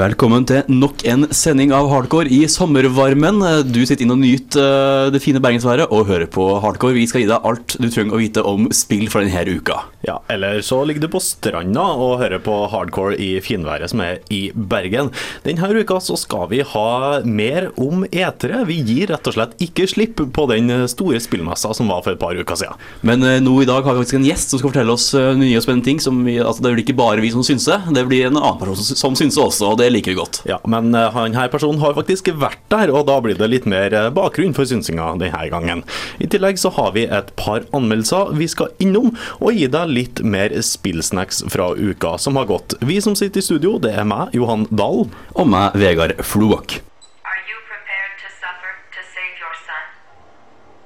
Velkommen til nok en sending av Hardcore i sommervarmen. Du sitter inn og nyter eh, det fine bergensværet og hører på Hardcore. Vi skal gi deg alt du trenger å vite om spill for denne uka. Ja, eller så ligger du på stranda og hører på hardcore i finværet som er i Bergen. Denne uka så skal vi ha mer om etere. Vi gir rett og slett ikke slipp på den store spillmessa som var for et par uker siden. Men eh, nå i dag har vi faktisk en gjest som skal fortelle oss eh, nye og spennende ting. Som vi, altså, det blir ikke bare vi som synser, det blir en annen person som- som synser også, og det liker vi godt. Ja, Men denne han her personen har faktisk vært der, og da blir det litt mer eh, bakgrunn for synsinga denne gangen. I tillegg så har vi et par anmeldelser vi skal innom, og gi deg litt mer spillsnacks fra uka som har gått. Vi som sitter i studio, det er meg, Johan Dahl. Og meg, Vegard Floak. Are you prepared to suffer to save your son?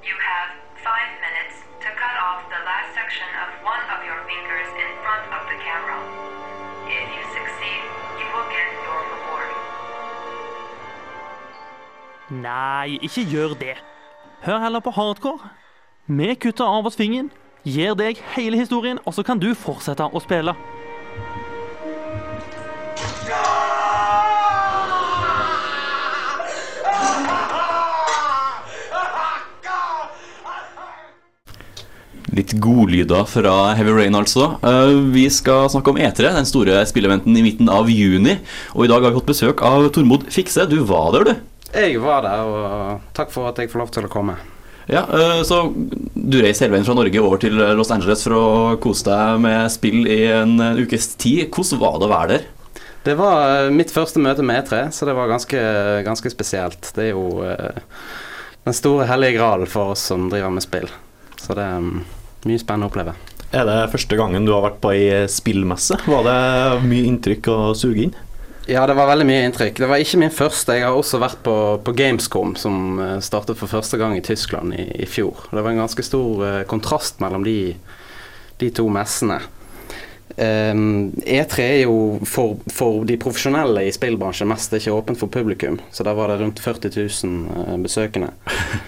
You have five minutes to cut off the last section of one of your fingers in front of the camera. If you succeed, you will get your reward. Nei, ikke gjør det. Hør heller på hardcore. Vi kutter av oss fingeren, gir deg hele historien, og så kan du fortsette å spille. Litt godlyder fra Heavy Rain, altså. Eh, Vi skal snakke om E3, den store spilleventen i midten av juni. Og i dag har vi fått besøk av Tormod Fikse. Du var der, du. Jeg var der, og takk for at jeg får lov til å komme. Ja, eh, Så du reiser hele veien fra Norge over til Los Angeles for å kose deg med spill i en ukes tid. Hvordan var det å være der? Det var eh, mitt første møte med E3, så det var ganske, ganske spesielt. Det er jo eh, den store hellige gralen for oss som driver med spill. Så det er mm, mye spennende å oppleve. Er det første gangen du har vært på ei spillmesse? Var det mye inntrykk å suge inn? Ja, det var veldig mye inntrykk. Det var ikke min første. Jeg har også vært på, på Gamescom, som eh, startet for første gang i Tyskland i, i fjor. Det var en ganske stor uh, kontrast mellom de, de to messene. Um, E3 er jo for, for de profesjonelle i spillbransjen mest det er ikke åpent for publikum. Så der var det rundt 40 000 uh, besøkende.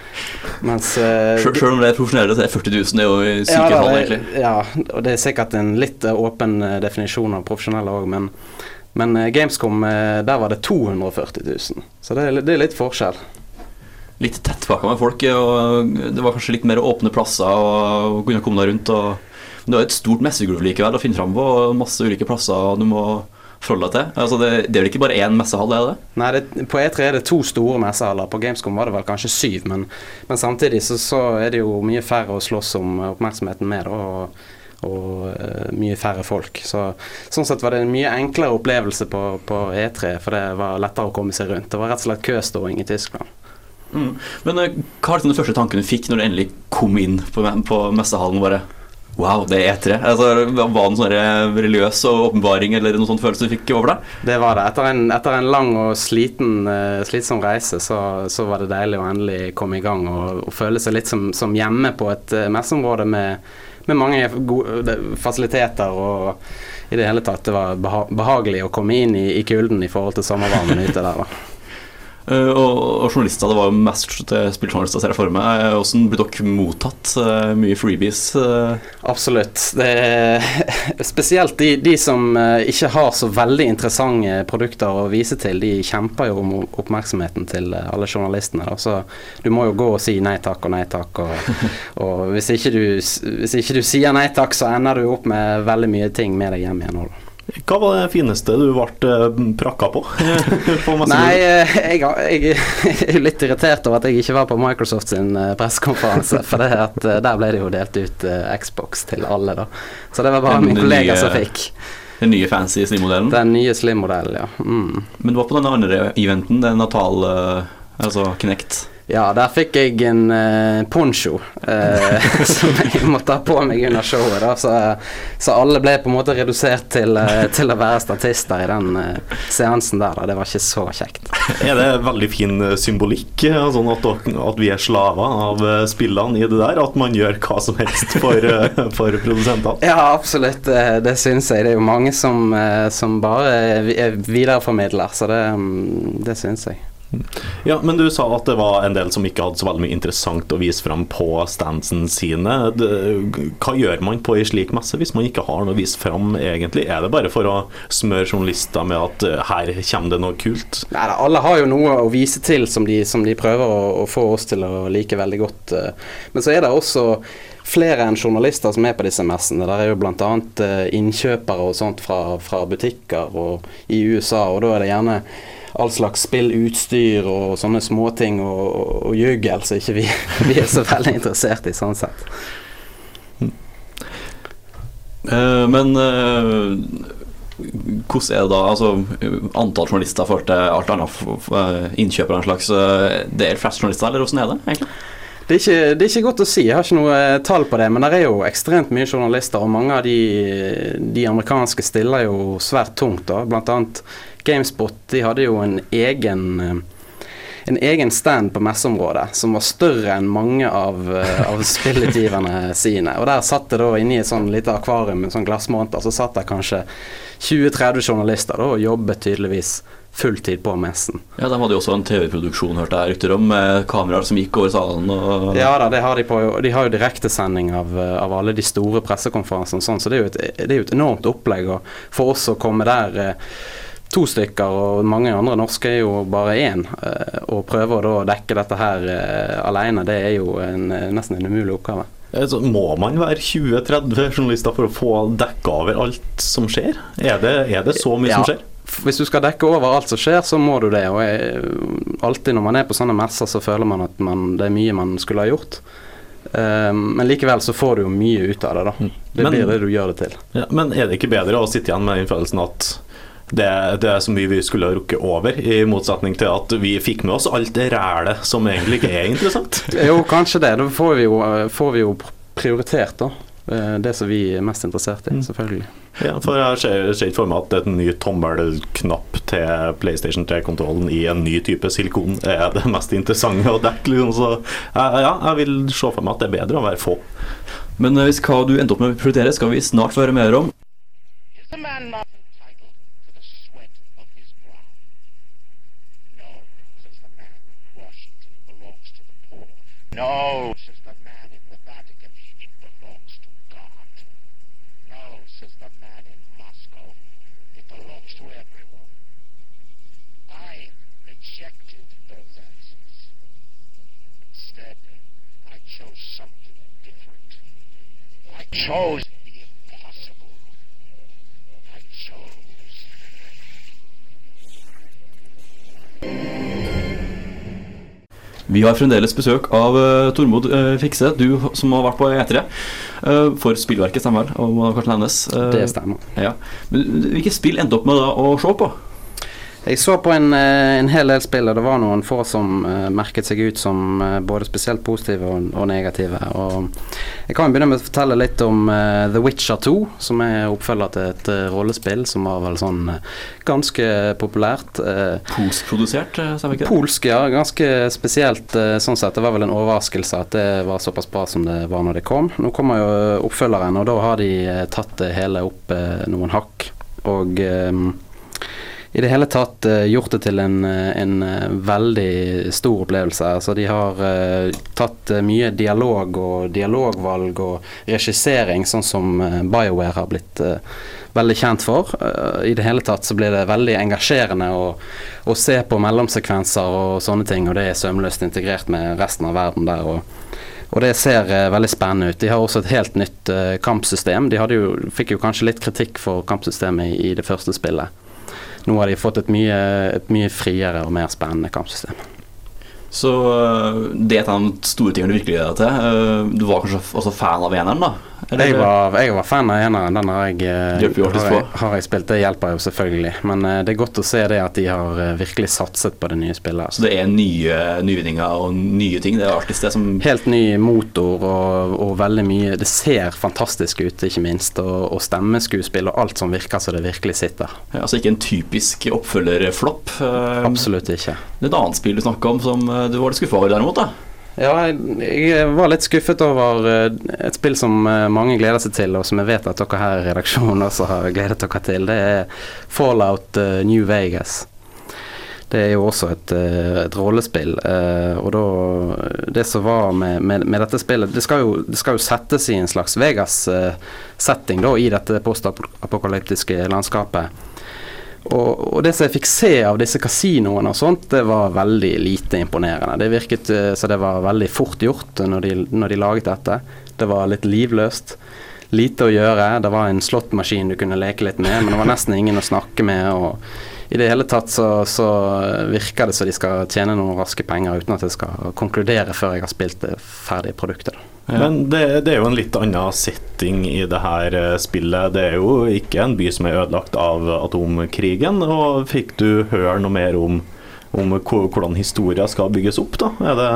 Mens uh, Sjøl selv om det er profesjonelle, så er 40 000 det er jo i ja, tall, egentlig. Ja, og det er sikkert en litt eh, åpen eh, definisjon av profesjonelle òg, men, men eh, Gamescom, eh, der var det 240 000. Så det er, det er litt forskjell. Litt tettpakka med folk, og det var kanskje litt mer åpne plasser og kunne komme deg rundt. Og, det var et stort messegulv likevel å finne fram på, og masse ulike plasser du må forholde deg til. Altså det, det er vel ikke bare én messehall, er det? Nei, det, på E3 er det to store messehaller. På Gamescom var det vel kanskje syv, men, men samtidig så, så er det jo mye færre å slåss om oppmerksomheten med, og, og uh, mye færre folk. Så, sånn sett var det en mye enklere opplevelse på, på E3, for det var lettere å komme seg rundt. Det var rett og slett køståing i Tyskland. Mm. Men uh, hva var liksom den første tanken du fikk når du endelig kom inn på, på messehallen? Bare Wow, det er E3. Altså, var det en sånn religiøs åpenbaring eller noen sånn følelse du fikk over deg? Det var det. Etter en, etter en lang og sliten, eh, slitsom reise, så, så var det deilig å endelig komme i gang og, og føle seg litt som, som hjemme på et messeområde med, med mange gode fasiliteter og i det hele tatt det var behagelig å komme inn i, i kulden i forhold til sommervarmen ute der. da. Eh, og, journalister, det var jo mest spilljournalister, ser jeg for meg. Eh, Hvordan blir dere mottatt? Eh, Mye freebies? Absolutt. Det er spesielt de, de som ikke har så veldig interessante produkter å vise til, de kjemper jo om oppmerksomheten til alle journalistene. Da. Så du må jo gå og si nei takk og nei takk. Og, og hvis, ikke du, hvis ikke du sier nei takk, så ender du opp med veldig mye ting med deg hjem igjen. også. Hva var det fineste du ble eh, prakka på? på? Nei, eh, jeg, jeg er litt irritert over at jeg ikke var på Microsoft sin eh, pressekonferanse. For det at der ble det jo delt ut Xbox til alle, da. Så det var bare Den min kollega nye- som fikk. Den nye fancy Slim-modellen? Den nye Slim-modellen, ja. Mm. Men du var på den andre eventen, den Natal Altså Kinect? Ja, der fikk jeg en uh, poncho uh, som jeg måtte ha på meg under showet. Da, så, så, alle ble på en måte redusert til, uh, til å være statister i den seansen der. Da. Det var ikke så kjekt. Er det veldig fin symbolikk, sånn at, at, vi er slaver av spillene i det der? At man gjør hva som helst for, for produsentene? Ja, absolutt. Det, syns jeg. Det er jo mange som, som bare er videreformidler, så det, mm, det syns jeg. Ja, men du sa at det var en del som ikke hadde så veldig mye interessant å vise fram på standsene sine. Hva gjør man på ei slik messe hvis man ikke har noe å vise fram, egentlig? Er det bare for å smøre journalister med at eh, her kommer det noe kult? Nei, alle har jo noe å vise til som de, som de prøver å, å, få oss til å like veldig godt. Eh. Men så er det også flere enn journalister som er på disse messene. Der er jo bl.a. Eh, innkjøpere og sånt fra, fra butikker i USA, og da er det gjerne all slags spillutstyr og sånne småting og, og, og juggel som ikke vi, vi, er så veldig interessert i, sånn sett. Uh, men uh, hvordan er det da? Altså, antall journalister forhold til alt annet innkjøpere en slags Det er flest journalister, eller hvordan er det egentlig? Det er, ikke, det er, ikke, godt å si, jeg har ikke noe tall på det. Men det er jo ekstremt mye journalister, og mange av de, de amerikanske stiller jo svært tungt. da, Blant annet GameSpot de hadde jo en egen eh, en egen stand på messeområdet som var større enn mange av, uh, av spillutgiverne sine. Og Der satt det da inni et sånn lite akvarium med sånn glassmonter, så satt det kanskje 20-30 journalister da, og jobbet tydeligvis fulltid på messen. Ja, De hadde jo også en TV-produksjon, hørte jeg rykter om, med kameraer som gikk over salen. Og... Ja da, det har de på. De har jo direktesending av, av alle de store pressekonferansene, sånn, så det er, et, det er jo et enormt opplegg. Og for oss å komme der to stykker, og mange andre norske er jo bare én. Eh, å prøve å dekke dette her uh, alene, det er jo en, eh, nesten en umulig oppgave. Så må man være 20-30 journalister for å få dekka over alt som skjer? Er det, er det så mye ja. som skjer? Hvis du skal dekke over alt som skjer, så må du det. Og jeg, alltid når man er på sånne messer, så føler man at man, det er mye man skulle ha gjort. Um, men likevel så får du jo mye ut av det, da. Mm. Det men, blir det du gjør det til. Ja, men er det ikke bedre å sitte igjen med den følelsen at det, det, er så mye vi skulle ha rukket over, i motsetning til at vi fikk med oss alt det rælet som egentlig ikke er interessant. jo, kanskje det. Da får vi jo, får vi jo prioritert, da. Eh, det som vi er mest interessert i, mm. selvfølgelig. Ja, for Jeg ser, ser ikke for meg at en ny tommelknapp til PlayStation 3-kontrollen i en ny type silikon er det mest interessante å dekke. Liksom. Så ja, jeg vil se for meg at det er bedre å være få. Men hvis hva du endte opp med å prioritere, skal vi snart få høre mer om. No, says the man in the Vatican, it belongs to God. No, says the man in Moscow, it belongs to everyone. I rejected those answers. Instead, I chose something different. I chose Vi har fremdeles besøk av uh, Tormod uh, Fikse, du som har vært på E3 uh, for spillverket, stemmer vel? må kanskje nevnes. det stemmer. Ja. Hvilke spill endte opp med da, å se på? Jeg så på en, eh, en, hel del spill, og det var noen få som uh, merket seg ut som uh, både spesielt positive og, og, negative. Og jeg kan begynne med å fortelle litt om uh, The Witcher 2, som er oppfølger til et rollespill som var vel sånn ganske populært. Polskprodusert, vi ikke det? Polsk, ja. Ganske spesielt sånn sett. Det var vel en overraskelse at det var såpass bra som det var når det kom. Nå kommer jo oppfølgeren, og da har de tatt det hele opp noen hakk. Og um, i det hele tatt uh, gjort det til en, eh, en uh, veldig stor opplevelse. Altså, de har tatt mye dialog og dialogvalg og regissering, sånn som BioWare har blitt veldig kjent for. I det hele tatt så blir det veldig engasjerende å, å, se på mellomsekvenser og sånne ting, og det er sømløst integrert med resten av verden der. og og det ser eh, veldig spennende ut. De har også et helt nytt eh, kampsystem. De jo, fikk jo kanskje litt kritikk for kampsystemet i, i det første spillet. Nå har de fått et mye, et mye friere og mer spennende kampsystem. Så øh, det er et av de store tingene du virkelig gleder deg til. Øh, Du var kanskje også fan av eneren, da? Jeg var, jeg var fan av eneren. Den har jeg, eh, har, jeg, har jeg spilt. Det hjelper jo selvfølgelig. Men eh, det er godt å se det at de har eh, virkelig satset på det nye spillet. Så det er nye nyvinninger og nye ting. Det er artig det som Helt ny motor og, og veldig mye Det ser fantastisk ut, ikke minst. Og, og stemmeskuespill og alt som virker så det virkelig sitter. ja, Altså ikke en typisk oppfølgerflopp. Absolutt ikke. Det er et annet spill du snakker om som du var litt skuffa over, derimot. da Ja, jeg, var litt skuffet over eh, et spill som eh, mange gleder seg til, og som jeg vet at dere her i redaksjonen også har gledet dere til. Det er Fallout eh, New Vegas. Det er jo også et, eh, et rollespill. eh, og da Det som var med, med, med dette spillet Det skal jo, det skal jo settes i en slags Vegas-setting da i dette postapokalyptiske landskapet. Og, og det som jeg fikk se av disse kasinoene og sånt, det var veldig lite imponerende. Det virket eh, så det var veldig fort gjort når de, når de laget dette. Det var litt livløst. Lite å gjøre. Det var en slåttmaskin du kunne leke litt med, men det var nesten ingen å snakke med. og i det hele tatt så, så virker det som de skal tjene noen raske penger uten at jeg skal konkludere før jeg har spilt det ferdige produktet. da. Ja. Men det, det er jo en litt annen setting i det her eh, spillet. Det er jo ikke en by som er ødelagt av atomkrigen. Og fikk du høre noe mer om, om hvordan historien skal bygges opp, da? Er det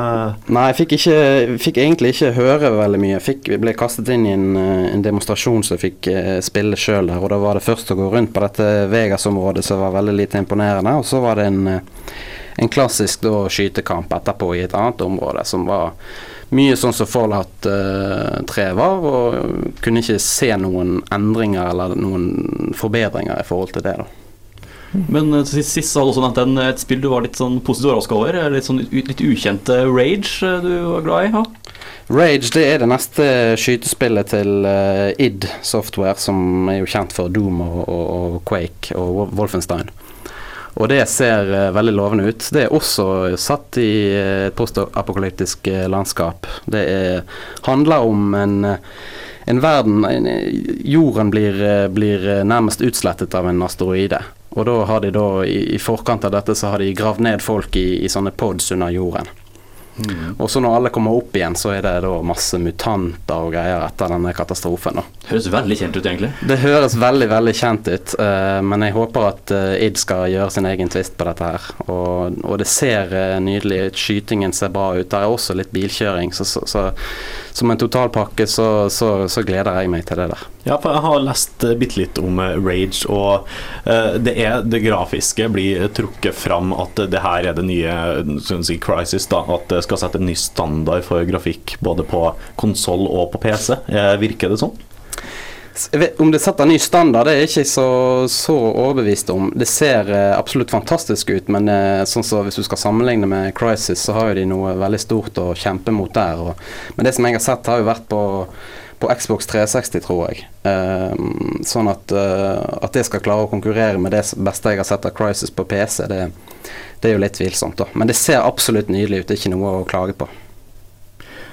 Nei, jeg fikk, ikke, fikk egentlig ikke høre veldig mye. Jeg fikk, ble kastet inn i en, eh, en demonstrasjon som jeg fikk eh, spille sjøl der. Og da var det først å gå rundt på dette Vegas-området som var veldig lite imponerende. Og så var det en, en klassisk da, skytekamp etterpå i et annet område som var mye sånn som Fallout eh, 3 var, og kunne ikke se noen endringer eller noen forbedringer i forhold til det. da. Men øh, til sist, hadde du også at en, et spill du var litt sånn positivt overraska over. Litt sånn litt ukjente Rage øh, du var glad i? Ja? Rage det er det neste skytespillet til uh, id Software, som er jo kjent for Doom og, og, og Quake og Wo- Wolfenstein. Og det ser eh, veldig lovende ut. Det er også satt i eh, et postapokalyptisk eh, landskap. Det er, handler om en, en verden en, Jorden blir, blir nærmest utslettet av en asteroide. Og da har de da, i, i forkant av dette, så har de gravd ned folk i, i sånne pods under jorden. Og så når alle kommer opp igjen, så er det da masse mutanter og greier etter denne katastrofen. da. Høres veldig kjent ut, egentlig. Det høres veldig veldig kjent ut, Uh, men jeg håper at uh, id skal gjøre sin egen twist på dette her. Og, og det ser uh, nydelig ut, skytingen ser bra ut. Det er også litt bilkjøring, så, så, så som en totalpakke så, så, så gleder jeg meg til det der. Ja, for jeg har lest eh, bitte litt om eh, Rage, og eh, det er det grafiske blir trukket fram at det her er det nye si, Crisis, da. At det skal sette en ny standard for grafikk både på konsoll og på PC. Virker det sånn? Om det setter ny standard, det er jeg ikke så, så overbevist om. Det ser eh, absolutt fantastisk ut, men eh, sånn så hvis du skal sammenligne med Crisis, så har jo de noe veldig stort å kjempe mot der. Og, men det som jeg har sett, har jo vært på, på Xbox 360, tror jeg. Eh, sånn at, eh, at det skal klare å konkurrere med det beste jeg har sett av Crisis på PC, det, det er jo litt tvilsomt, da. Men det ser absolutt nydelig ut, det er ikke noe å klage på.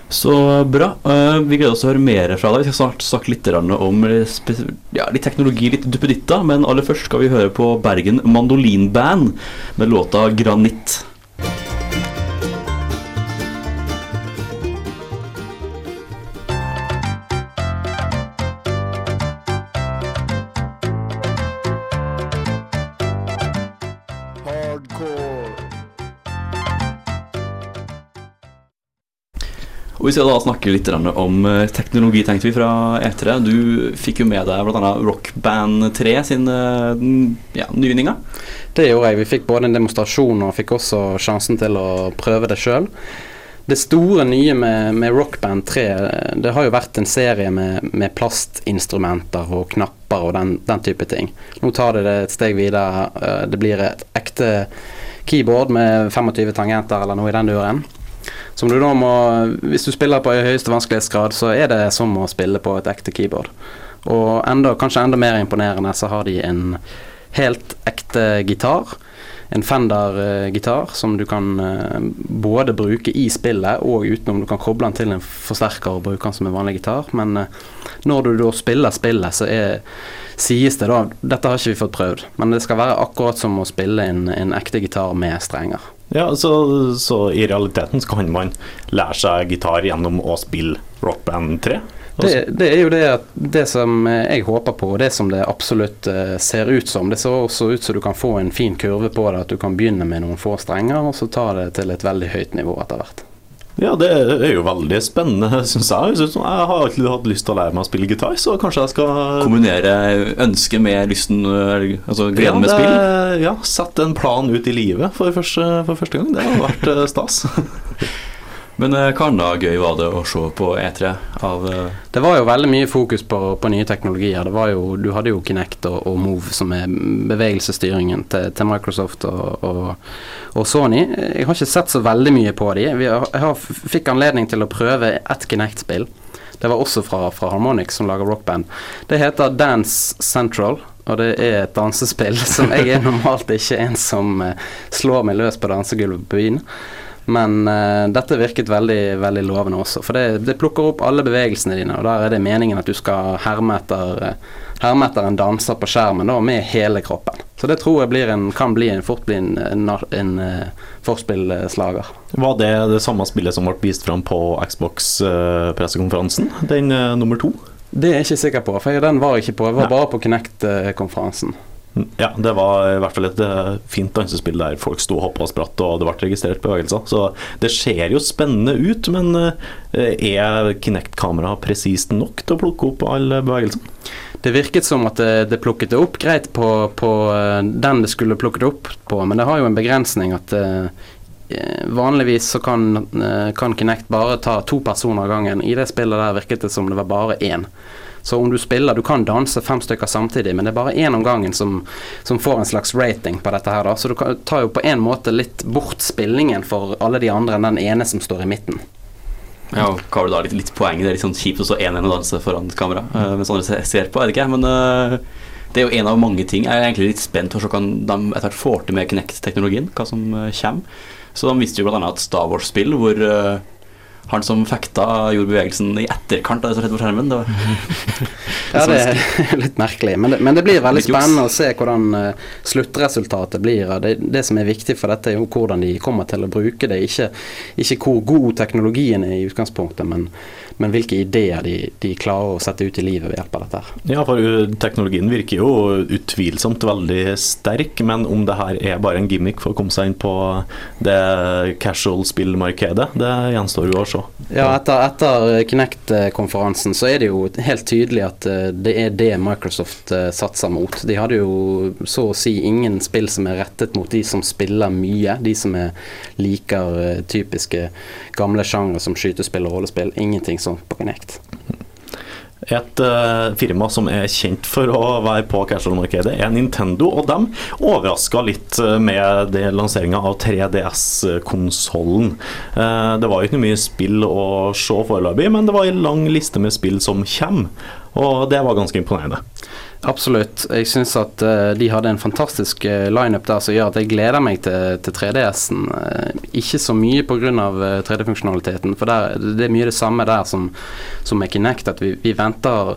Så bra. Eh, vi gleder oss til å høre mer fra deg. Vi skal snart snakke litt om ja, litt teknologi, litt duppeditta. Men aller først skal vi høre på Bergen Mandolinband med låta 'Granitt'. Og Vi skal da snakke litt om eh, teknologi, tenkte vi, fra E3. Du fikk jo med deg bl.a. Rock Band 3 sin eh, ja, nyvinninger. Det gjorde jeg. Vi fikk både en demonstrasjon og fikk også sjansen til å prøve det sjøl. Det store nye med, med Rock Band 3, det har jo vært en serie med, med plastinstrumenter og knapper og den, den type ting. Nå tar de det et steg videre. Eh, Det blir et ekte keyboard med 25 tangenter eller noe i den duren. Som du da må Hvis du spiller på høyeste vanskelighetsgrad, så er det som å spille på et ekte keyboard. Og enda, kanskje enda mer imponerende, så har de en helt ekte gitar. En Fender-gitar som du kan eh, både bruke i spillet og utenom. Du kan koble den til en forsterker og bruke den som en vanlig gitar. Men eh, når du da spiller spillet, så er, sies det da Dette har ikke vi fått prøvd, men det skal være akkurat som å spille en, en ekte gitar med strenger. Ja, så, så i realiteten så kan man lære seg gitar gjennom å spille Rock Band 3? Det, det er jo det, at det som jeg håper på, og det som det absolutt eh, ser ut som. Det ser også ut som du kan få en fin kurve på det, at du kan begynne med noen få strenger, og så ta det til et veldig høyt nivå etter hvert. Ja, det er jo veldig spennende, syns jeg. Jeg har alltid hatt lyst til å lære meg å spille gitar, så kanskje jeg skal Kombinere ønsket med lysten, altså gleden med spill. Ja, sette en plan ut i livet for første, for første gang. Det har vært eh, stas. Men eh, hva annet gøy var det å se på E3 av eh, Det var jo veldig mye fokus på, på nye teknologier. Jo, du hadde jo Kinect og, og Move, som er bevegelsesstyringen til, til Microsoft og, og, og Sony. Jeg har ikke sett så veldig mye på de. Har, jeg har, fikk anledning til å prøve ett Kinect-spill. Det var også fra, fra Harmonix, som lager rockband. Det heter Dance Central. Og det er et dansespill som jeg er normalt ikke en som eh, slår meg løs på dansegulvet på byen. Men uh, dette virket veldig, veldig lovende også. For det, det plukker opp alle bevegelsene dine, og der er det meningen at du skal herme etter, eh, herme etter en danser på skjermen da, med hele kroppen. Så det tror jeg blir en, kan bli en, fort bli en, en, en, eh, forspillslager. Var det det samme spillet som ble vist fram på Xbox-pressekonferansen? Den nummer to? Det er jeg ikke sikker på, for den var ikke på. Jeg var Nei. bare på Kinect-konferansen. Ja, det var i hvert fall et eh, fint dansespill der folk sto og hoppa og spratt, og det ble registrert bevegelser. Så det ser jo spennende ut, men eh, er Kinect-kameraet presist nok til å plukke opp alle bevegelsene? Det virket som at det, det plukket det opp greit på, på eh, den det skulle plukket opp på, men det har jo en begrensning at Vanligvis så kan, kan Kinect bare ta to personer av gangen. I det spillet der virket det som det var bare én. Så om du spiller Du kan danse fem stykker samtidig, men det er bare én om gangen som, som får en slags rating på dette her, da. Så du kan, tar jo på en måte litt bort spillingen for alle de andre enn den ene som står i midten. Ja, og hva var det da litt, litt poeng? Det er litt sånn kjipt å stå én og danse foran kamera uh, mens andre ser på, er det ikke? Men uh, det er jo en av mange ting. Jeg er egentlig litt spent på hva de etter hvert får til med Kinect-teknologien, hva som uh, kommer. Så de visste jo bl.a. et Star Wars-spill hvor eh, han som fekta, gjorde bevegelsen i etterkant av det som skjedde på skjermen. Det var, Ja, det er litt merkelig. Men det, men det blir veldig spennende å se hvordan eh, sluttresultatet blir. Det, det som er viktig for dette, er jo hvordan de kommer til å bruke det. Ikke, ikke hvor god teknologien er i utgangspunktet, men, men hvilke ideer de, de klarer å sette ut i livet ved hjelp av dette. her. Ja, for uh, teknologien virker jo utvilsomt veldig sterk, men om det her er bare en gimmick for å komme seg inn på det casual-spillmarkedet, det gjenstår jo å se. Ja, etter, etter Kinect-konferansen så er det jo helt tydelig at eh, det er det Microsoft eh, satser mot. De hadde jo så å si ingen spill som er rettet mot de som spiller mye, de som er liker eh, typiske gamle sjangre som skytespill og rollespill. Ingenting sånt på Connect. Et uh, firma som er kjent for å være på casual-markedet, er Nintendo. Og de overraska litt eh, med lanseringa av 3DS-konsollen. Uh, det var ikke mye spill å se foreløpig, men det var en lang liste med spill som kommer. Og det var ganske imponerende. Absolutt. Jeg syns at uh, de hadde en fantastisk uh, lineup der som gjør at jeg gleder meg til, til 3DS-en. Uh, ikke så mye pga. Uh, 3D-funksjonaliteten, for der, det er mye det samme der som, som med Kinect. At vi, vi venter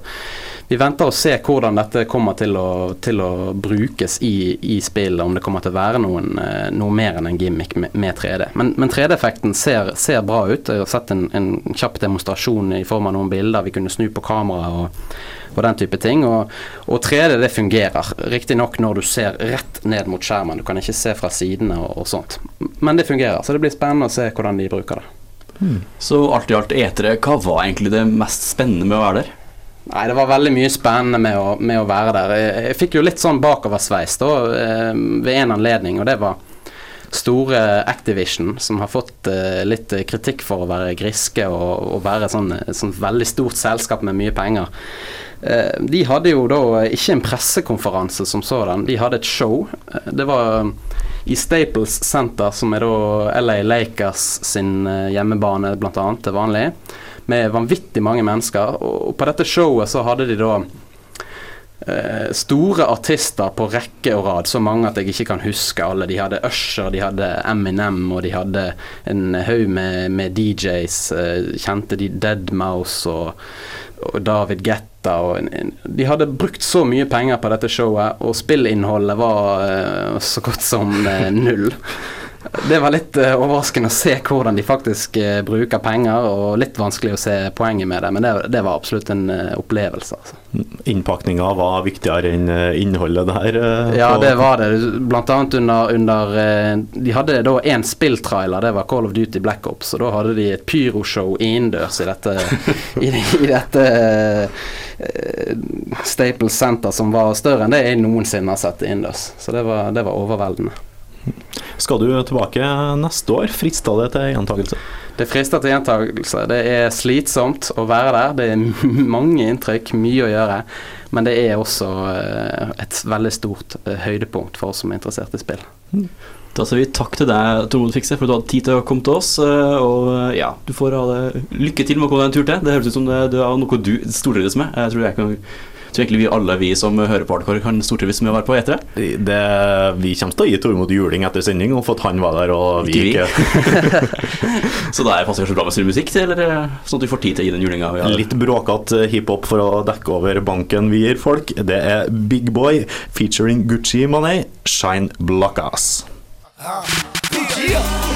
vi venter å se hvordan dette kommer til å, til å brukes i, i spillet, om det kommer til å være noen, eh, noe mer enn en gimmick med, med 3D. Men, men 3D-effekten ser, ser bra ut. Jeg har sett en, en kjapp demonstrasjon i form av noen bilder. Vi kunne snu på kamera og, og den type ting. Og, og 3D det fungerer. Riktignok når du ser rett ned mot skjermen. Du kan ikke se fra sidene og, og sånt. Men det fungerer. Så det blir spennende å se hvordan de bruker det. så alt i alt etere, hva var egentlig det mest spennende med å være der? Nei, det var veldig mye spennende med å, med å være der. Jeg, jeg fikk jo litt sånn bakoversveis da, eh, ved en anledning, og det var store Activision, som har fått eh, litt kritikk for å være griske og, og være sånn, sånn veldig stort selskap med mye penger. Eh, de hadde jo da ikke en pressekonferanse som sådan, de hadde et show. Eh, Det var i Staples Center, som er da LA Lakers sin eh, hjemmebane annet til vanlig, med vanvittig mange mennesker. Og på dette showet så hadde de da eh, store artister på rekke og rad, så mange at jeg ikke kan huske alle. De hadde Usher, de hadde Eminem, og de hadde en haug med, med DJs. Eh, kjente de Deadmouse og, og David Guetta. Og de hadde brukt så mye penger på dette showet, og spillinnholdet var eh, så godt som null. Det var litt uh, overraskende å se hvordan de faktisk uh, bruker penger, og litt vanskelig å se poenget med det, men det, det var absolutt en uh, opplevelse. Altså. Innpakninga var viktigere enn innholdet der? Ja, det var det. Blant annet under, under De hadde da én spilltrailer, det var Call of Duty Black Ops, og da hadde de et pyroshow innendørs i dette, i, i dette Staples Center som var større enn det jeg noensinne har sett innendørs. Så det var, det var overveldende. Skal du tilbake neste år? Frister det til gjentakelse? Det frister til gjentakelse. Det er slitsomt å være der. Det er mange inntrykk, mye å gjøre. Men det er også eh, et veldig stort eh, høydepunkt for oss som er interessert i spill. Da sier vi takk til deg, Trond Fikse, for at du hadde tid til å komme til oss. eh, Og ja, du får ha det lykke til med å komme deg en tur til. Det høres ut som det, det er noe du stortrives med. Jeg tror, jeg kan, tror egentlig vi alle vi som hører på Hardcore, kan stortrives med å være på E3. Det, vi kommer til å gi Tormod juling etter sending, og for at han var der og vi Ikke ikke. Så da passer det kanskje bra med musikk til, eller sånn at vi får tid til å gi den julinga. Litt bråkete hiphop for å dekke over banken vi gir folk. Det er Big Boy featuring Gucci Mané, Shine Blockas. Ah. we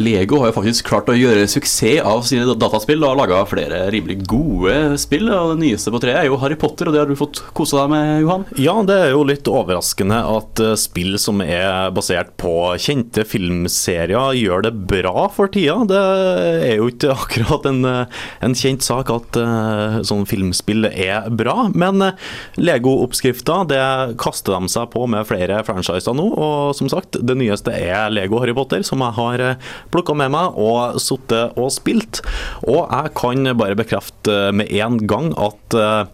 Lego har jo faktisk klart å gjøre suksess av sine dataspill og har laga flere rimelig gode spill. Og det nyeste på treet er jo Harry Potter, og det har du fått kose deg med, Johan? Ja, det er jo litt overraskende at eh, spill som er basert på kjente filmserier, gjør det bra for tida. Det er jo ikke akkurat en, eh, en kjent sak at uh, sånn filmspill er bra. Men Lego-oppskrifta, det kaster de seg på med flere franchiser nå. Og som sagt, det nyeste er Lego Harry Potter, som jeg har plukka med meg og sittet og spilt. Og jeg kan bare bekrefte eh, med en gang at uh,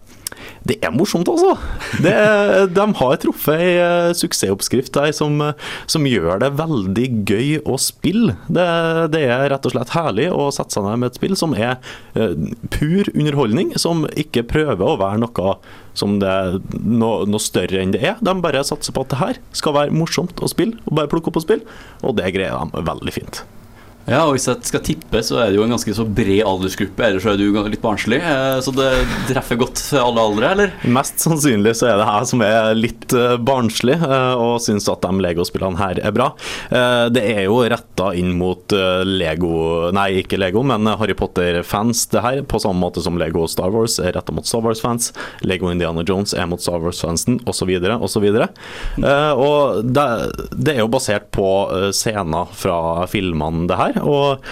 det er morsomt, altså. Det, de har truffet ei eh, suksessoppskrift der som, eh, som gjør det veldig gøy å spille. Det, det er rett og slett herlig å sette seg ned med et spill som er eh, pur underholdning, som ikke prøver å være noe som det noe, noe større enn det er. De bare satser på at det her skal være morsomt å spille, og bare plukke opp og spille, og det greier de veldig fint. Ja, og hvis jeg skal tippe, så er det jo en ganske så bred aldersgruppe, ellers så er du litt barnslig. eh, Så det treffer godt alle aldre, eller? Mest sannsynlig så er det jeg som er litt eh, barnslig eh, og syns at de Lego-spillene her er bra. Det er jo retta inn mot Lego Nei, ikke Lego, men Harry Potter-fans, det her. På samme måte som Lego Star Wars er retta mot Star Wars-fans. Lego Indiana Jones er mot Star Wars-fansen, osv., osv. Og det, er jo basert på scener fra filmene, det her. Og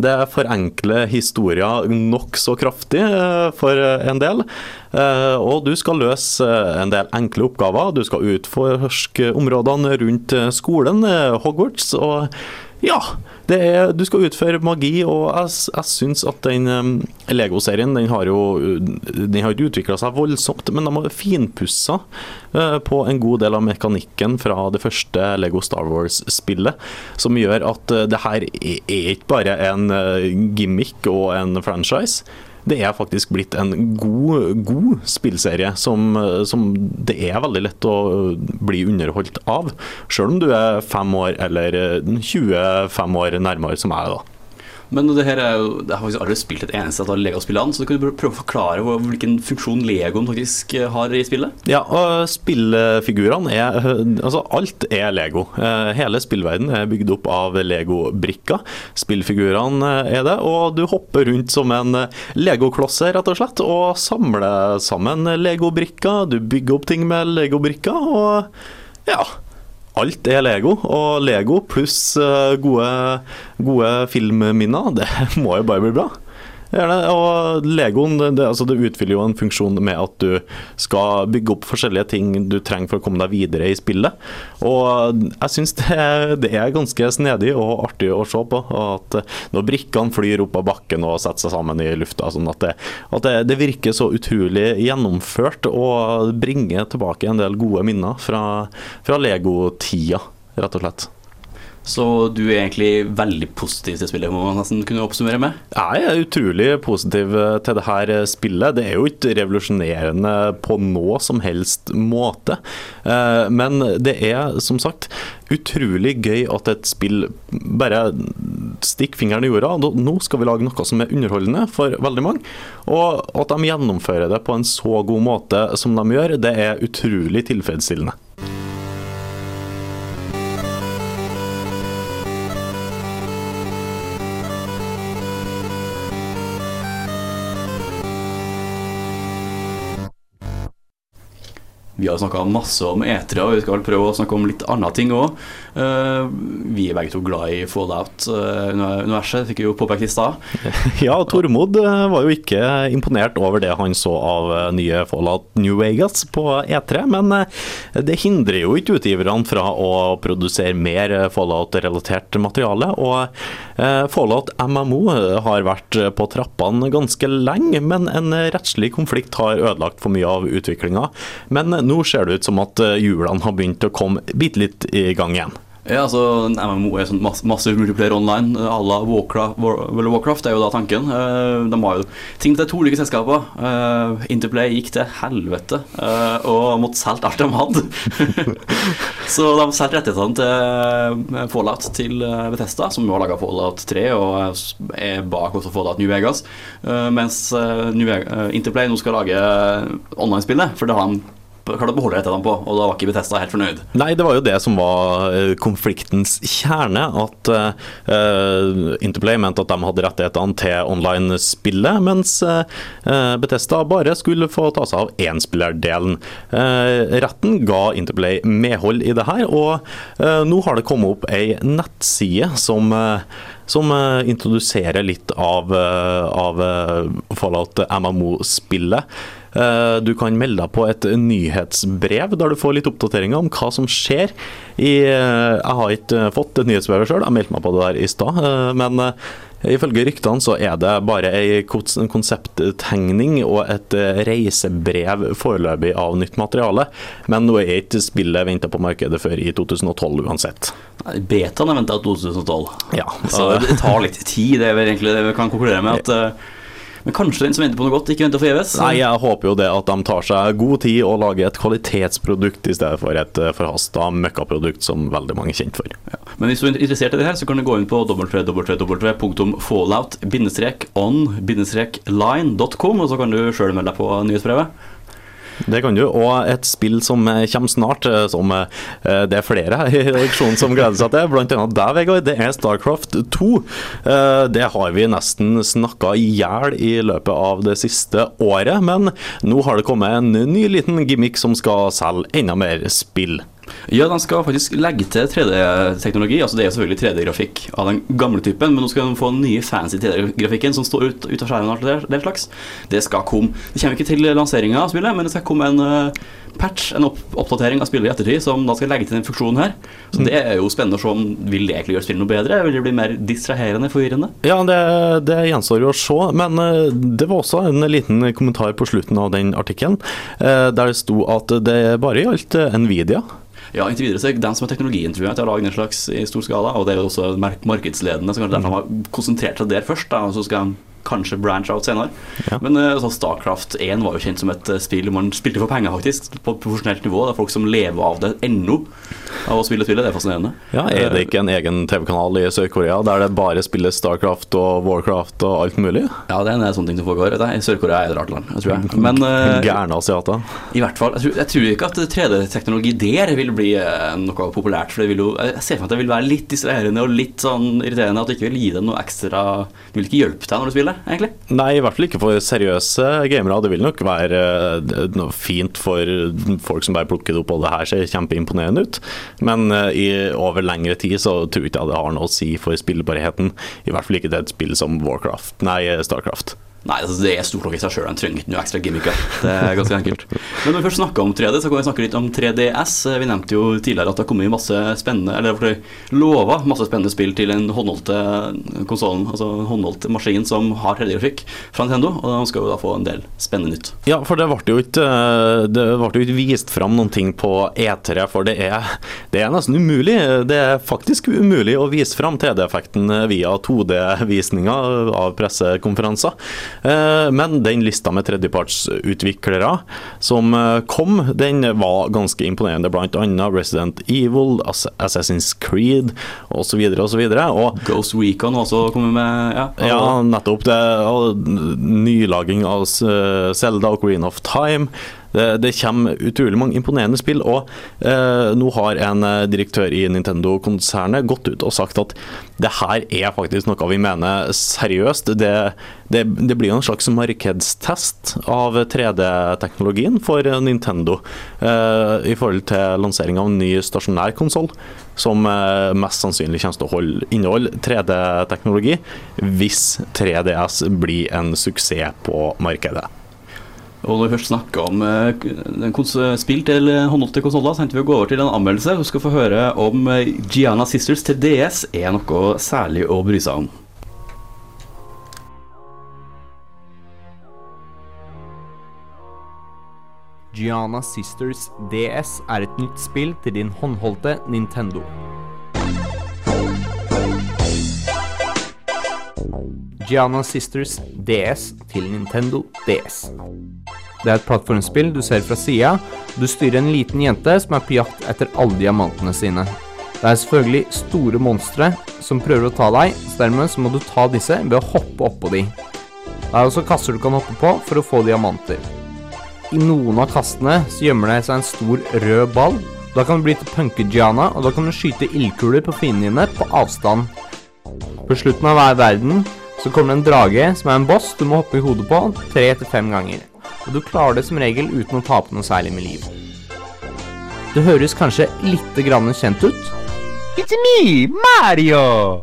det forenkler historier nokså kraftig eh, for en del. Eh, Og du skal løse eh, en del enkle oppgaver. Du skal utforske områdene rundt skolen, Hogwarts. og ja, er, du skal utføre magi, og jeg, jeg syns at den um, Lego-serien den har jo Den har ikke utvikla seg voldsomt, men de har finpussa uh, på en god del av mekanikken fra det første Lego Star Wars-spillet, som gjør at uh, det her er er ikke bare en uh, gimmick og en franchise. Det er faktisk blitt en god, god spillserie som, eh, som det er veldig lett å bli underholdt av. Selv om du er fem år eller eh, 25 år nærmere som jeg er, da. Men det her er jo Jeg har faktisk aldri spilt et eneste av Lego-spillene, så kan du prøve å forklare hvilken funksjon Legoen faktisk eh, har i spillet? Ja, og spillfigurene er Altså, alt er Lego. Eh, Hele spillverden er bygd opp av Lego-brikker. Spillfigurene er det, og du hopper rundt som en Lego-klosse, rett og slett, og samler sammen Lego-brikker. Du bygger opp ting med Lego-brikker, og ja. Alt er Lego, og Lego pluss eh, gode, gode filmminner, det må jo bare bli bra. Gjerne. Og Legoen det, altså det utfyller jo en funksjon med at du skal bygge opp forskjellige ting du trenger for å komme deg videre i spillet. Og jeg syns det, det er ganske snedig og artig å se på. At når brikkene flyr opp av bakken og setter seg sammen i lufta, sånn at det, at det virker så utrolig gjennomført og bringer tilbake en del gode minner fra, fra Lego-tida, rett og slett. Så du er egentlig veldig positiv til spillet, må man nesten kunne oppsummere med? Jeg er utrolig positiv eh, til det her eh, spillet. Det er jo ikke revolusjonerende på noe som helst måte. Eh, Men det er som sagt utrolig gøy at et spill bare stikker fingeren i jorda. Nå- skal vi lage noe som er underholdende for veldig mange. Og at de gjennomfører det på en så god måte som de gjør, det er utrolig tilfredsstillende. Vi har snakka masse om etere, og vi skal prøve å snakke om litt andre ting òg. Vi er begge to glad i Fallout-universet, fikk vi jo påpekt i stad. Ja, Tormod eh, var jo ikke imponert over det han så av eh, nye Fallout New Vegas på E3, men eh, det hindrer jo ikke utgiverne fra å produsere mer eh, Fallout-relatert materiale. Og eh, Fallout MMO har vært på trappene ganske lenge, men en rettslig konflikt har ødelagt for mye av utviklinga. Men nå ser det ut som at eh, hjulene har begynt å komme bitte litt i gang igjen. Ja, altså MMO er sånn masse, massiv multiplayer online à la Warcraft, War, Warcraft, er jo da tanken. Eh, de har jo ting til to ulike selskaper. Interplay gikk til helvete eh, og måtte selge alt de hadde. Så de solgte rettighetene til eh, Fallout til eh, Bethesda, som jo har laga Fallout 3 og er bak også Fallout New Vegas. Eh, mens eh, eh, Interplay nå skal lage online-spillet, for det har de klart å beholde rettighetene på, og da var ikke Bethesda helt fornøyd. Nei, det var jo det som var eh, konfliktens kjerne. At uh, Interplay mente at de hadde rettighetene til online-spillet, mens uh, Bethesda bare skulle få ta seg av énspillerdelen. Uh, retten ga Interplay medhold i det her, og uh, nå har det kommet opp ei nettside som som uh, introduserer litt av, uh, av Fallout MMO-spillet. Uh, Du kan melde deg på et nyhetsbrev der du får litt oppdateringer om hva som skjer. Uh, jeg har ikke fått et nyhetsbrev sjøl, jeg meldte meg på det der i stad. Men ifølge ryktene så er det bare ei en konsepttegning og et reisebrev foreløpig av nytt materiale. Men nå er ikke spillet venta på markedet før i 2012 uansett. Nei, Betaen er venta 2012. Ja, Så det tar litt tid, det er vel egentlig det vi kan konkludere med. at eh, Men kanskje den som venter på noe godt, ikke venter forgjeves. Nei, jeg håper jo det at de tar seg god tid og lager et kvalitetsprodukt i stedet for et forhasta møkkaprodukt som veldig mange er kjent for. Ja. Men hvis du er interessert i det her, så kan du gå inn på www.fallout-on-line.com, og så kan du sjøl melde deg på nyhetsbrevet. Det kan du, og et spill som eh, kommer snart, eh, som eh, det er flere her i redaksjonen som gleder seg til, annet deg, Vegard, det er Starcraft 2. Eh, Det har vi nesten snakka i hjel i løpet av det siste året, men nå har det kommet en ny liten gimmick som skal selge enda mer spill. Ja, de skal faktisk legge til 3D-teknologi. altså Det er selvfølgelig 3D-grafikk av den gamle typen, men nå skal de få den nye fancy 3D-grafikken som står ut, ut av skjermen. og alt det slags. Det skal komme. Det kommer ikke til lanseringa av spillet, men det skal komme en uh, patch, en opp oppdatering av spillet i ettertid, som da skal legge til den funksjonen her. Så det er jo spennende å se om vil det egentlig gjøre spillet noe bedre. Vil det bli mer distraherende, forvirrende? Ja, det, det gjenstår jo å se, men uh, det var også en liten kommentar på slutten av den artikkelen, uh, der det sto at det bare gjaldt Nvidia. Ja, inntil videre så er det den som har teknologien tror jeg, til å lage den slags i stor skala, og det er jo også markedsledende, så kanskje derfor de har konsentrert seg der først, da, og så skal de kanskje branch out senere. Ja. Men eh, altså, Starcraft 1 var jo kjent som et eh, spill man spilte for penger, faktisk, på profesjonelt nivå. Det er folk som lever av det ennå, av å spille spillet. Det er fascinerende. Ja, Er det ikke en egen TV-kanal i Sør-Korea der det bare spilles Starcraft og Warcraft og alt mulig? Ja, det er en sånn ting som foregår. Sør-Korea er et rart land, tror jeg. Men eh, Gærne asiater. i hvert fall, jeg tror, jeg tror ikke at 3D-teknologi der vil bli noe populært. For det vil jo, jeg ser for meg at det vil være litt distraherende og litt sånn irriterende at det ikke vil gi dem noe ekstra Det vil ikke hjelpe deg når du spiller, egentlig. Nei, i hvert fall ikke for seriøse gamere. Det vil nok være eh, noe fint for folk som bare plukker det opp, og det her ser kjempeimponerende ut. Men eh, i over lengre tid så tror jeg ikke det har noe å si for spillbarheten. I hvert fall ikke til et spill som Warcraft, nei, Starcraft. Nei, altså det er stort nok i seg sjøl, den trenger ikke noe ekstra gimmick. Det er ganske enkelt. Men når vi først snakker om 3D, så kan vi snakke litt om 3DS. Vi nevnte jo tidligere at det har kommet masse spennende Eller for lova masse spennende spill til en håndholdte konsollen, altså håndholdt maskin som har 3D-grafikk fra Nintendo, og de skal jo da få en del spennende nytt. Ja, for det ble jo ikke, eh, det ble jo ikke vist fram noen ting på E3, for det er, det er nesten umulig. Det er faktisk umulig å vise fram 3D-effekten via 2D-visninger av pressekonferanser. Eh, Men den lista med tredjepartsutviklere som eh, kom, den var ganske imponerende. Blant annet Resident Evil, Assassin's Creed osv. osv. Ghost Recon også kommet med Ja, ja, nettopp. Det, nylaging av Selda og Green of Time. Det, kommer utrolig mange imponerende spill, og eh, nå har en eh, direktør i Nintendo-konsernet gått ut og sagt at det her er faktisk noe vi mener seriøst. Det, det, det blir en slags markedstest av 3D-teknologien for Nintendo eh, i forhold til lansering av en ny stasjonær konsoll, som mest sannsynlig kommer til å holde, inneholde 3D-teknologi hvis 3DS blir en suksess på markedet. Og når vi først snakker om eh, spill til håndhold til konsoller, så tenkte vi å gå over til en anmeldelse. Du skal få høre om Giana Gianna Sisters til DS er noe særlig å bry seg om. Gianna Sisters DS er et nytt spill til din håndholdte Nintendo. Gianna Sisters DS til Nintendo DS. Det er et plattformspill du ser fra sida. Du styrer en liten jente som er på jakt etter alle diamantene sine. Det er selvfølgelig store monstre som prøver å ta deg, så dermed så må du ta disse ved å hoppe oppå de. Det er også kasser du kan hoppe på for å få diamanter. I noen av kastene så gjemmer det seg en stor rød ball. Da kan du bli til punke-Giana, og da kan du skyte ildkuler på fiendene dine på avstand. På slutten av hver verden så kommer det en drage som er en boss du må hoppe i hodet på tre til fem ganger. Og du klarer det som regel uten å tape noe særlig med liv. Det høres kanskje litt grann kjent ut? It's me, Mario!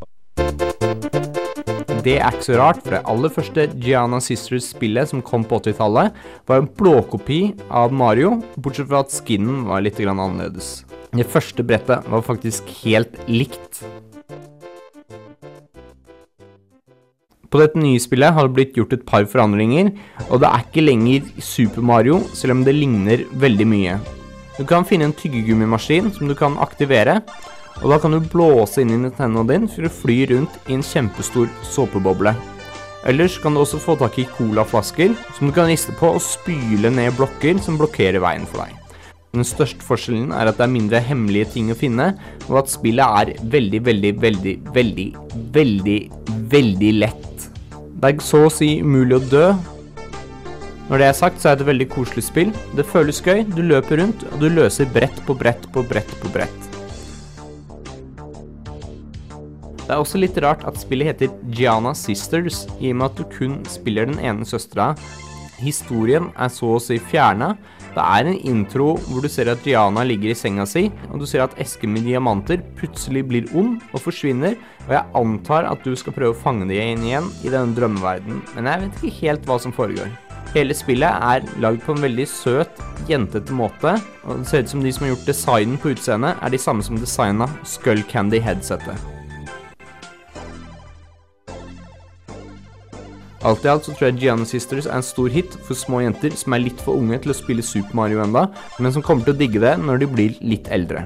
Det er ikke så rart, for det aller første Giana Sisters-spillet som kom på 80-tallet, var en blåkopi av Mario, bortsett fra at skinnen var litt annerledes. Det første brettet var faktisk helt likt. På dette nye spillet har det blitt gjort et par forandringer, og det er ikke lenger Super Mario, selv om det ligner veldig mye. Du kan finne en tyggegummimaskin som du kan aktivere, og da kan du blåse inn i Nintendoen din for å fly rundt i en kjempestor såpeboble. Ellers kan du også få tak i colaflasker som du kan riste på og spyle ned blokker som blokkerer veien for deg. Den største forskjellen er at det er mindre hemmelige ting å finne, og at spillet er veldig, veldig, veldig, veldig, veldig, veldig lett. Det er så å si umulig å dø. Når det er sagt, så er det et veldig koselig spill. Det føles gøy, du løper rundt, og du løser brett på brett på brett på brett. Det er også litt rart at spillet heter Giana Sisters, i og med at du kun spiller den ene søstera. Historien er så å si fjerna. Det er en intro hvor du ser at Diana ligger i senga si, og du ser at esken med diamanter plutselig blir ond og forsvinner, og jeg antar at du skal prøve å fange dem inn igjen i denne drømmeverdenen, men jeg vet ikke helt hva som foregår. Hele spillet er lagd på en veldig søt, jentete måte, og det ser ut som de som har gjort designen på utseendet, er de samme som designa Skull Candy-headsetet. Alt i alt så tror jeg Gianna Sisters er en stor hit for små jenter som er litt for unge til å spille Super Mario enda, men som kommer til å digge det når de blir litt eldre.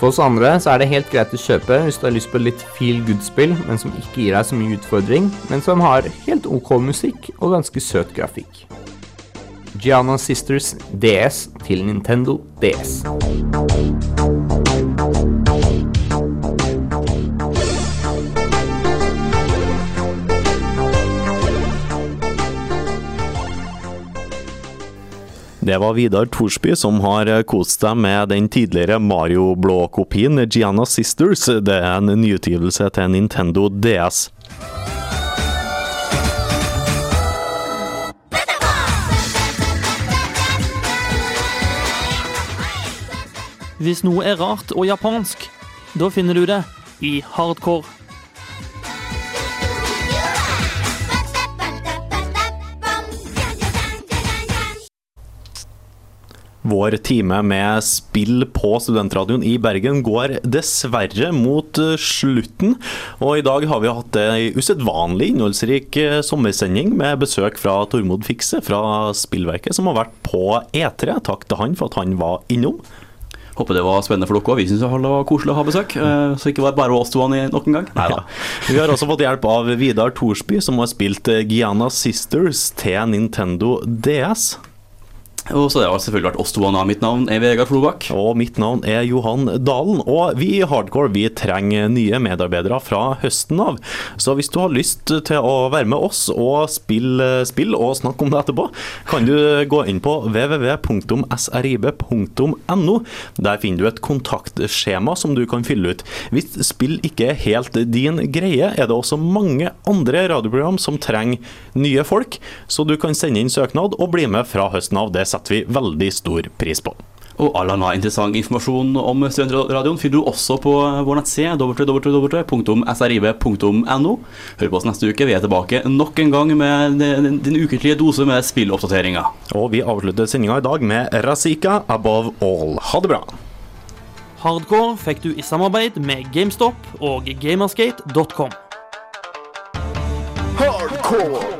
For oss andre så er det helt greit å kjøpe hvis du har lyst på litt feel good-spill, men som ikke gir deg så mye utfordring, men som har helt ok musikk og ganske søt grafikk. Gianna Sisters DS til Nintendo DS. Det var Vidar Thorsby som har kost seg med den tidligere Mario-blå-kopien Gianna Sisters. Det er en nyutgivelse til Nintendo DS. Hvis noe er rart og japansk, da finner du det i hardcore. Vår time med spill på studentradioen i Bergen går dessverre mot eh, slutten. Og i dag har vi hatt ei usedvanlig innholdsrik eh, sommersending med besøk fra Tormod Fikse fra Spillverket, som har vært på E3. Takk til han for at han var innom. Håper det var spennende for dere òg. Vi syns det var koselig å ha besøk. eh, Så ikke var det bare oss to nok en gang. Ja. Vi har også fått hjelp av Vidar Thorsby, som har spilt Giana Sisters til Nintendo DS. Og så det har selvfølgelig vært oss to. Mitt navn er Vegard Flobakk. Og mitt navn er Johan Dalen, og vi i Hardcore vi trenger nye medarbeidere fra høsten av. Så hvis du har lyst til å være med oss og spille spill og snakke om det etterpå, kan du gå inn på www.srib.no. Der finner du et kontaktskjema som du kan fylle ut. Hvis spill ikke er helt din greie, er det også mange andre radioprogram som trenger nye folk, så du kan sende inn søknad og bli med fra høsten av. Det vi veldig stor pris på. Og all annen interessant informasjon om studentradioen finner du også på vår nettside www.srib.no. Hør på oss neste uke. Vi er tilbake nok en gang med din, din ukentlige dose med spilloppdateringer. Og vi avslutter sendinga i dag med Razika Above All. Ha det bra. Hardcore fikk du i samarbeid med GameStop og gamerskate.com. Hardcore.